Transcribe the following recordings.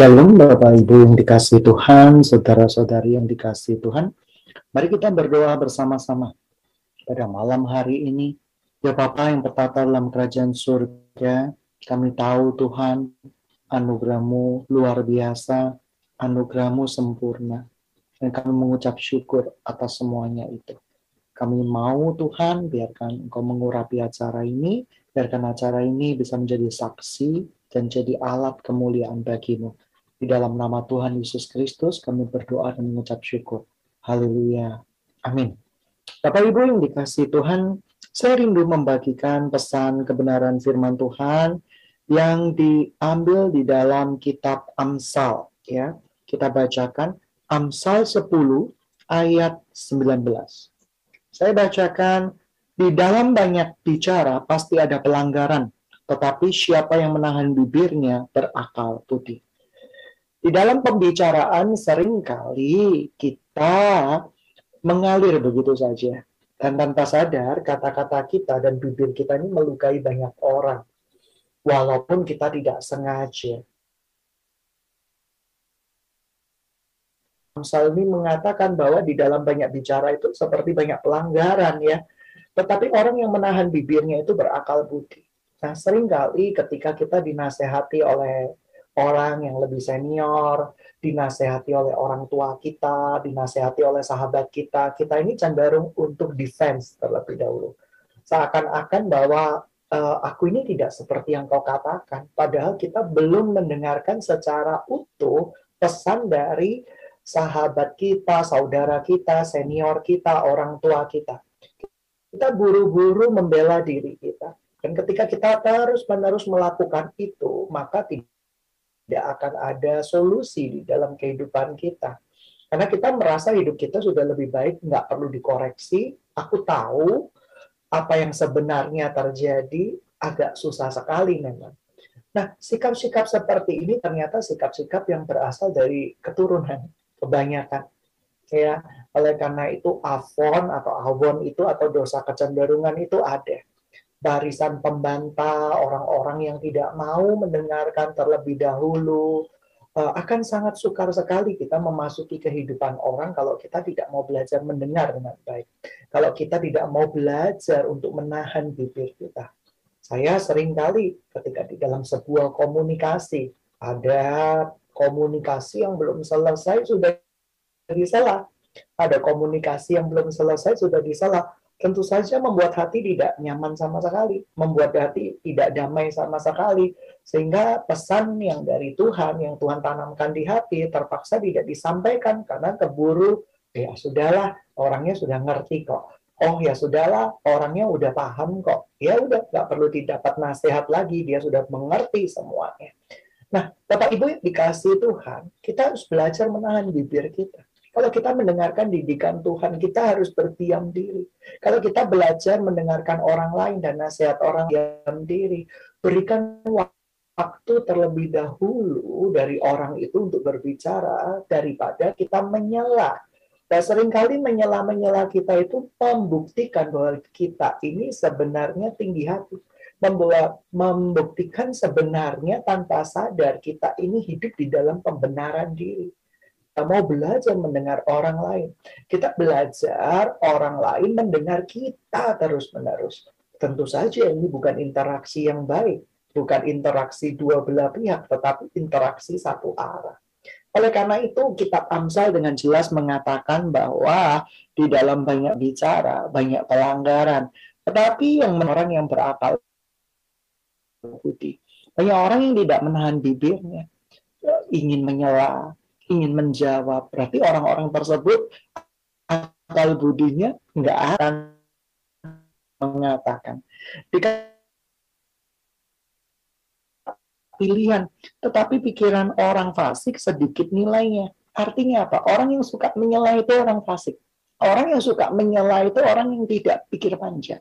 Shalom Bapak Ibu yang dikasih Tuhan, saudara-saudari yang dikasih Tuhan. Mari kita berdoa bersama-sama pada malam hari ini. Ya Bapa yang bertata dalam kerajaan surga, kami tahu Tuhan anugerahmu luar biasa, anugerahmu sempurna. Dan kami mengucap syukur atas semuanya itu. Kami mau Tuhan, biarkan Engkau mengurapi acara ini, biarkan acara ini bisa menjadi saksi dan jadi alat kemuliaan bagimu. Di dalam nama Tuhan Yesus Kristus kami berdoa dan mengucap syukur. Haleluya. Amin. Bapak Ibu yang dikasih Tuhan, saya rindu membagikan pesan kebenaran firman Tuhan yang diambil di dalam kitab Amsal. Ya, kita bacakan Amsal 10 ayat 19. Saya bacakan di dalam banyak bicara pasti ada pelanggaran tetapi siapa yang menahan bibirnya berakal budi. Di dalam pembicaraan sering kali kita mengalir begitu saja. Dan tanpa sadar kata-kata kita dan bibir kita ini melukai banyak orang. Walaupun kita tidak sengaja. Salmi mengatakan bahwa di dalam banyak bicara itu seperti banyak pelanggaran ya. Tetapi orang yang menahan bibirnya itu berakal budi. Nah, sering kali ketika kita dinasehati oleh orang yang lebih senior, dinasehati oleh orang tua kita, dinasehati oleh sahabat kita, kita ini cenderung untuk defense terlebih dahulu. Seakan-akan bahwa uh, aku ini tidak seperti yang kau katakan, padahal kita belum mendengarkan secara utuh pesan dari sahabat kita, saudara kita, senior kita, orang tua kita. Kita buru-buru membela diri kita dan ketika kita terus-menerus melakukan itu, maka tidak akan ada solusi di dalam kehidupan kita. Karena kita merasa hidup kita sudah lebih baik, nggak perlu dikoreksi. Aku tahu apa yang sebenarnya terjadi, agak susah sekali memang. Nah, sikap-sikap seperti ini ternyata sikap-sikap yang berasal dari keturunan kebanyakan. Ya, oleh karena itu Avon atau Avon itu atau dosa kecenderungan itu ada barisan pembantah, orang-orang yang tidak mau mendengarkan terlebih dahulu, uh, akan sangat sukar sekali kita memasuki kehidupan orang kalau kita tidak mau belajar mendengar dengan baik. Kalau kita tidak mau belajar untuk menahan bibir kita. Saya sering kali ketika di dalam sebuah komunikasi, ada komunikasi yang belum selesai sudah disalah. Ada komunikasi yang belum selesai sudah disalah tentu saja membuat hati tidak nyaman sama sekali, membuat hati tidak damai sama sekali, sehingga pesan yang dari Tuhan, yang Tuhan tanamkan di hati, terpaksa tidak disampaikan karena keburu, ya sudahlah, orangnya sudah ngerti kok. Oh ya sudahlah, orangnya udah paham kok. Ya udah, nggak perlu didapat nasihat lagi, dia sudah mengerti semuanya. Nah, Bapak Ibu yang dikasih Tuhan, kita harus belajar menahan bibir kita kalau kita mendengarkan didikan Tuhan, kita harus berdiam diri. Kalau kita belajar mendengarkan orang lain dan nasihat orang diam diri, berikan waktu terlebih dahulu dari orang itu untuk berbicara daripada kita menyela. Dan sering kali menyela-menyela kita itu membuktikan bahwa kita ini sebenarnya tinggi hati. Membuat, membuktikan sebenarnya tanpa sadar kita ini hidup di dalam pembenaran diri kita mau belajar mendengar orang lain. Kita belajar orang lain mendengar kita terus-menerus. Tentu saja ini bukan interaksi yang baik, bukan interaksi dua belah pihak, tetapi interaksi satu arah. Oleh karena itu, kitab Amsal dengan jelas mengatakan bahwa di dalam banyak bicara, banyak pelanggaran. Tetapi yang orang yang berakal putih. Banyak orang yang tidak menahan bibirnya, ingin menyela, ingin menjawab, berarti orang-orang tersebut akal budinya nggak akan mengatakan. Jika pilihan, tetapi pikiran orang fasik sedikit nilainya. Artinya apa? Orang yang suka menyela itu orang fasik. Orang yang suka menyela itu orang yang tidak pikir panjang.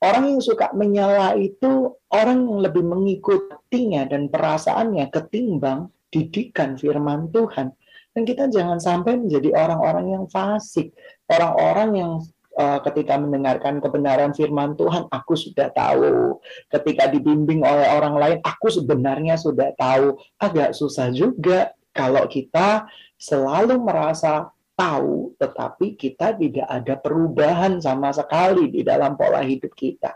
Orang yang suka menyela itu orang yang lebih mengikutinya dan perasaannya ketimbang didikan firman Tuhan. Dan kita jangan sampai menjadi orang-orang yang fasik, orang-orang yang uh, ketika mendengarkan kebenaran firman Tuhan, aku sudah tahu. Ketika dibimbing oleh orang lain, aku sebenarnya sudah tahu. Agak susah juga kalau kita selalu merasa tahu, tetapi kita tidak ada perubahan sama sekali di dalam pola hidup kita.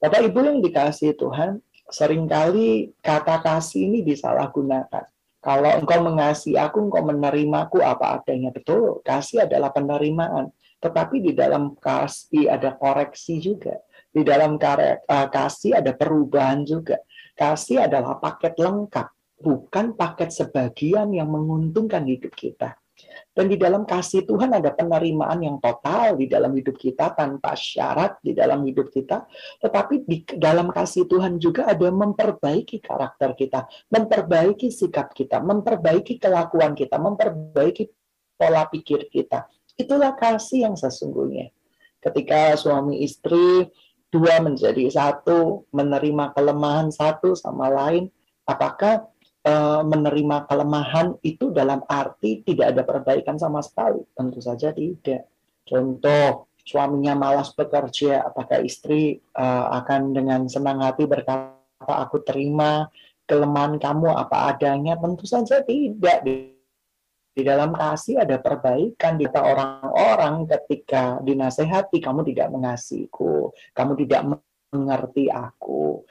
Bapak Ibu yang dikasih Tuhan, sering kali kata kasih ini disalahgunakan. Kalau engkau mengasihi aku, engkau menerimaku apa adanya. Betul, kasih adalah penerimaan. Tetapi di dalam kasih ada koreksi juga. Di dalam eh, kasih ada perubahan juga. Kasih adalah paket lengkap, bukan paket sebagian yang menguntungkan hidup kita. Dan di dalam kasih Tuhan ada penerimaan yang total di dalam hidup kita tanpa syarat di dalam hidup kita. Tetapi di dalam kasih Tuhan juga ada memperbaiki karakter kita, memperbaiki sikap kita, memperbaiki kelakuan kita, memperbaiki pola pikir kita. Itulah kasih yang sesungguhnya. Ketika suami istri dua menjadi satu, menerima kelemahan satu sama lain, apakah e, menerima kelemahan itu dalam arti tidak ada perbaikan sama sekali? Tentu saja tidak. Contoh, suaminya malas bekerja, apakah istri e, akan dengan senang hati berkata, aku terima kelemahan kamu apa adanya? Tentu saja tidak di dalam kasih ada perbaikan di orang-orang ketika dinasehati kamu tidak mengasihiku, kamu tidak mengerti aku.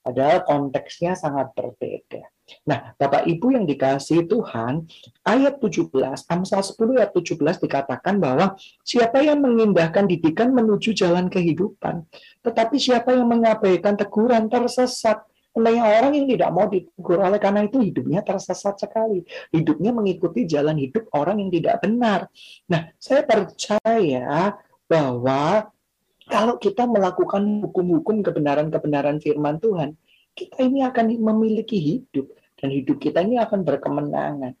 Padahal konteksnya sangat berbeda. Nah, Bapak Ibu yang dikasih Tuhan, ayat 17, Amsal 10 ayat 17 dikatakan bahwa siapa yang mengindahkan didikan menuju jalan kehidupan, tetapi siapa yang mengabaikan teguran tersesat. Banyak orang yang tidak mau ditegur oleh karena itu hidupnya tersesat sekali. Hidupnya mengikuti jalan hidup orang yang tidak benar. Nah, saya percaya bahwa kalau kita melakukan hukum-hukum kebenaran-kebenaran firman Tuhan, kita ini akan memiliki hidup dan hidup kita ini akan berkemenangan.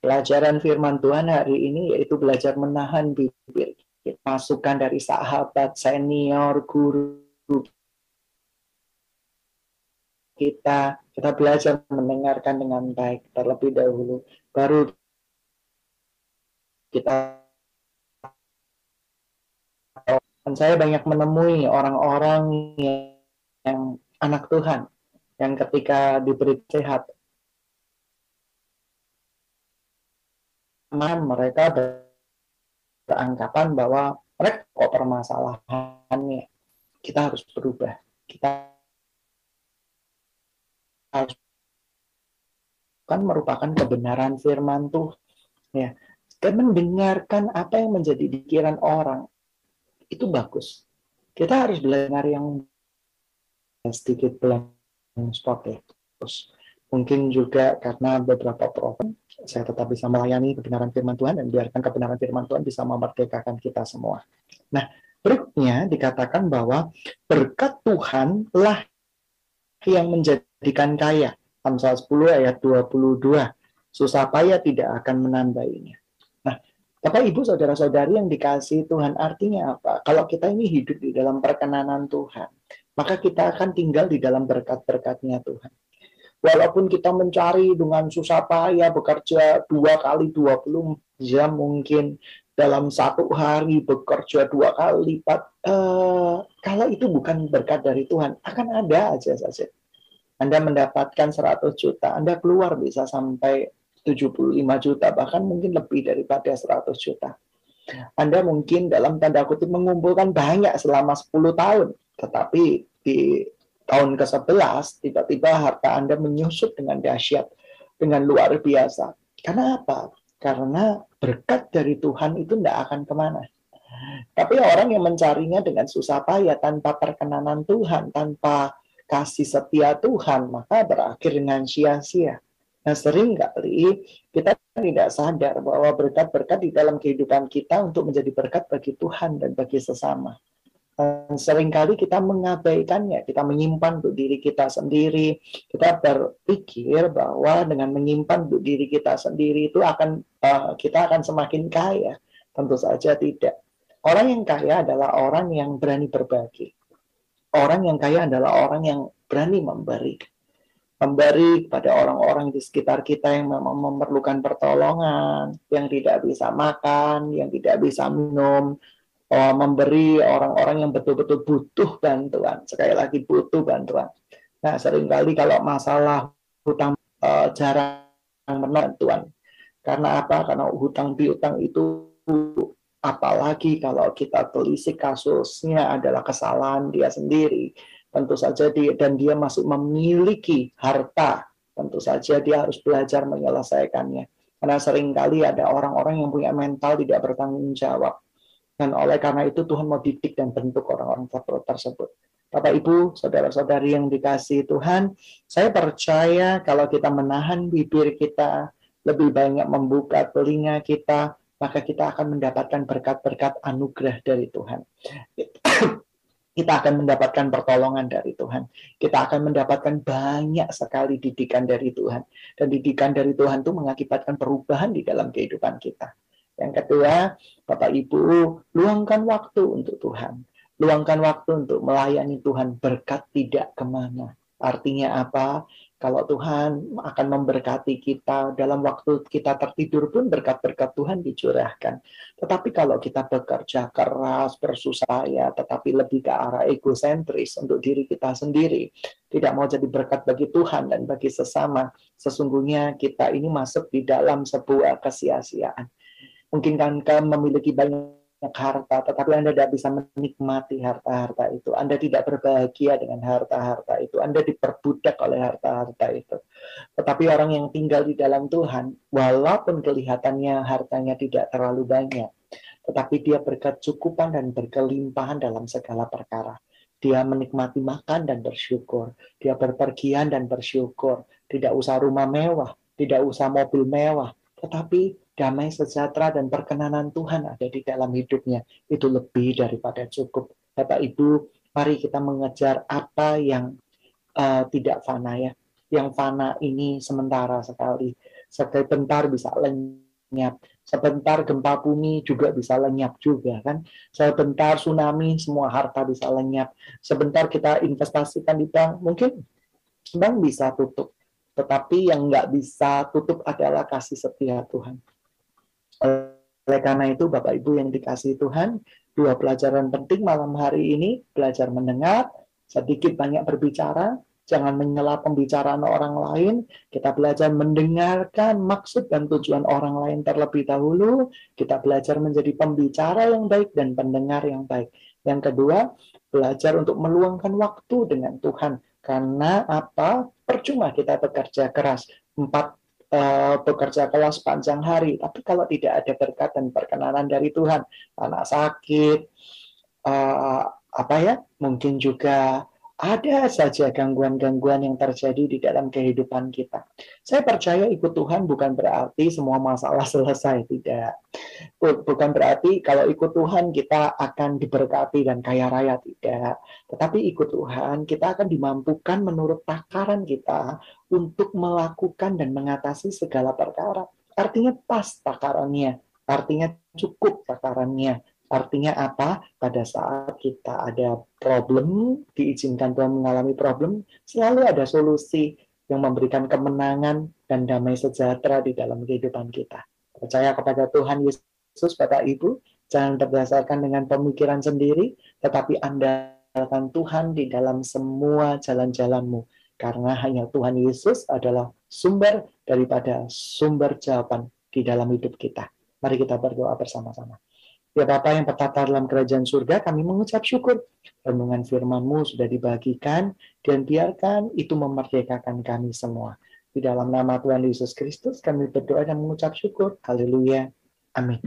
Pelajaran firman Tuhan hari ini yaitu belajar menahan bibir. Masukan dari sahabat, senior, guru kita kita belajar mendengarkan dengan baik terlebih dahulu baru kita dan saya banyak menemui orang-orang yang, anak Tuhan yang ketika diberi sehat mereka beranggapan bahwa mereka kok permasalahannya kita harus berubah kita kan merupakan kebenaran firman Tuhan ya. Dan mendengarkan apa yang menjadi pikiran orang itu bagus kita harus belajar yang sedikit blank spot ya terus mungkin juga karena beberapa problem saya tetap bisa melayani kebenaran firman Tuhan dan biarkan kebenaran firman Tuhan bisa memerdekakan kita semua nah berikutnya dikatakan bahwa berkat Tuhan lah yang menjadikan kaya Amsal 10 ayat 22. Susah payah tidak akan menambainya. Bapak Ibu saudara-saudari yang dikasih Tuhan artinya apa? Kalau kita ini hidup di dalam perkenanan Tuhan, maka kita akan tinggal di dalam berkat-berkatnya Tuhan. Walaupun kita mencari dengan susah payah bekerja dua kali 20 jam mungkin dalam satu hari bekerja dua kali lipat, eh, kalau itu bukan berkat dari Tuhan, akan ada aja saja anda mendapatkan 100 juta, Anda keluar bisa sampai 75 juta, bahkan mungkin lebih daripada 100 juta. Anda mungkin dalam tanda kutip mengumpulkan banyak selama 10 tahun, tetapi di tahun ke-11 tiba-tiba harta Anda menyusut dengan dahsyat, dengan luar biasa. Karena apa? Karena berkat dari Tuhan itu tidak akan ke mana. Tapi orang yang mencarinya dengan susah payah, tanpa perkenanan Tuhan, tanpa kasih setia Tuhan, maka berakhir dengan sia-sia. Nah, sering kali kita tidak sadar bahwa berkat-berkat di dalam kehidupan kita untuk menjadi berkat bagi Tuhan dan bagi sesama. Dan sering kali kita mengabaikannya, kita menyimpan untuk diri kita sendiri. Kita berpikir bahwa dengan menyimpan untuk diri kita sendiri itu akan uh, kita akan semakin kaya. Tentu saja tidak. Orang yang kaya adalah orang yang berani berbagi orang yang kaya adalah orang yang berani memberi. Memberi kepada orang-orang di sekitar kita yang memang memerlukan pertolongan, yang tidak bisa makan, yang tidak bisa minum, oh, memberi orang-orang yang betul-betul butuh bantuan. Sekali lagi butuh bantuan. Nah, sering kali kalau masalah hutang uh, jarang bantuan. Karena apa? Karena hutang piutang itu apalagi kalau kita telisik kasusnya adalah kesalahan dia sendiri. Tentu saja dia dan dia masih memiliki harta. Tentu saja dia harus belajar menyelesaikannya. Karena sering kali ada orang-orang yang punya mental tidak bertanggung jawab. Dan oleh karena itu Tuhan mau didik dan bentuk orang-orang tersebut. Bapak Ibu, saudara-saudari yang dikasih Tuhan, saya percaya kalau kita menahan bibir kita, lebih banyak membuka telinga kita, maka kita akan mendapatkan berkat-berkat anugerah dari Tuhan kita akan mendapatkan pertolongan dari Tuhan. Kita akan mendapatkan banyak sekali didikan dari Tuhan. Dan didikan dari Tuhan itu mengakibatkan perubahan di dalam kehidupan kita. Yang kedua, Bapak Ibu, luangkan waktu untuk Tuhan. Luangkan waktu untuk melayani Tuhan berkat tidak ke mana. Artinya apa? Kalau Tuhan akan memberkati kita dalam waktu kita tertidur pun berkat-berkat Tuhan dicurahkan. Tetapi kalau kita bekerja keras, bersusah ya, tetapi lebih ke arah egosentris untuk diri kita sendiri, tidak mau jadi berkat bagi Tuhan dan bagi sesama, sesungguhnya kita ini masuk di dalam sebuah kesia-siaan. Mungkin kan memiliki banyak harta, tetapi Anda tidak bisa menikmati harta-harta itu. Anda tidak berbahagia dengan harta-harta itu. Anda diperbudak oleh harta-harta itu. Tetapi orang yang tinggal di dalam Tuhan, walaupun kelihatannya hartanya tidak terlalu banyak, tetapi dia berkecukupan dan berkelimpahan dalam segala perkara. Dia menikmati makan dan bersyukur. Dia berpergian dan bersyukur. Tidak usah rumah mewah, tidak usah mobil mewah, tetapi damai sejahtera dan perkenanan Tuhan ada di dalam hidupnya itu lebih daripada cukup. Bapak Ibu, mari kita mengejar apa yang uh, tidak fana ya. Yang fana ini sementara sekali. Sebentar bisa lenyap. Sebentar gempa bumi juga bisa lenyap juga kan. Sebentar tsunami semua harta bisa lenyap. Sebentar kita investasikan di bank mungkin bank bisa tutup. Tetapi yang nggak bisa tutup adalah kasih setia Tuhan oleh karena itu, Bapak Ibu yang dikasih Tuhan, dua pelajaran penting malam hari ini, belajar mendengar, sedikit banyak berbicara, jangan menyela pembicaraan orang lain, kita belajar mendengarkan maksud dan tujuan orang lain terlebih dahulu, kita belajar menjadi pembicara yang baik dan pendengar yang baik. Yang kedua, belajar untuk meluangkan waktu dengan Tuhan. Karena apa? Percuma kita bekerja keras. Empat bekerja kelas panjang hari, tapi kalau tidak ada berkat dan perkenanan dari Tuhan, anak sakit, uh, apa ya, mungkin juga ada saja gangguan-gangguan yang terjadi di dalam kehidupan kita. Saya percaya ikut Tuhan bukan berarti semua masalah selesai, tidak. Bukan berarti kalau ikut Tuhan kita akan diberkati dan kaya raya, tidak. Tetapi ikut Tuhan kita akan dimampukan menurut takaran kita untuk melakukan dan mengatasi segala perkara. Artinya pas takarannya, artinya cukup takarannya, Artinya apa? Pada saat kita ada problem, diizinkan Tuhan mengalami problem, selalu ada solusi yang memberikan kemenangan dan damai sejahtera di dalam kehidupan kita. Percaya kepada Tuhan Yesus, Bapak Ibu, jangan berdasarkan dengan pemikiran sendiri, tetapi andalkan Tuhan di dalam semua jalan-jalanmu. Karena hanya Tuhan Yesus adalah sumber daripada sumber jawaban di dalam hidup kita. Mari kita berdoa bersama-sama. Ya Bapa yang bertata dalam kerajaan surga, kami mengucap syukur. Renungan firman-Mu sudah dibagikan, dan biarkan itu memerdekakan kami semua. Di dalam nama Tuhan Yesus Kristus, kami berdoa dan mengucap syukur. Haleluya. Amin.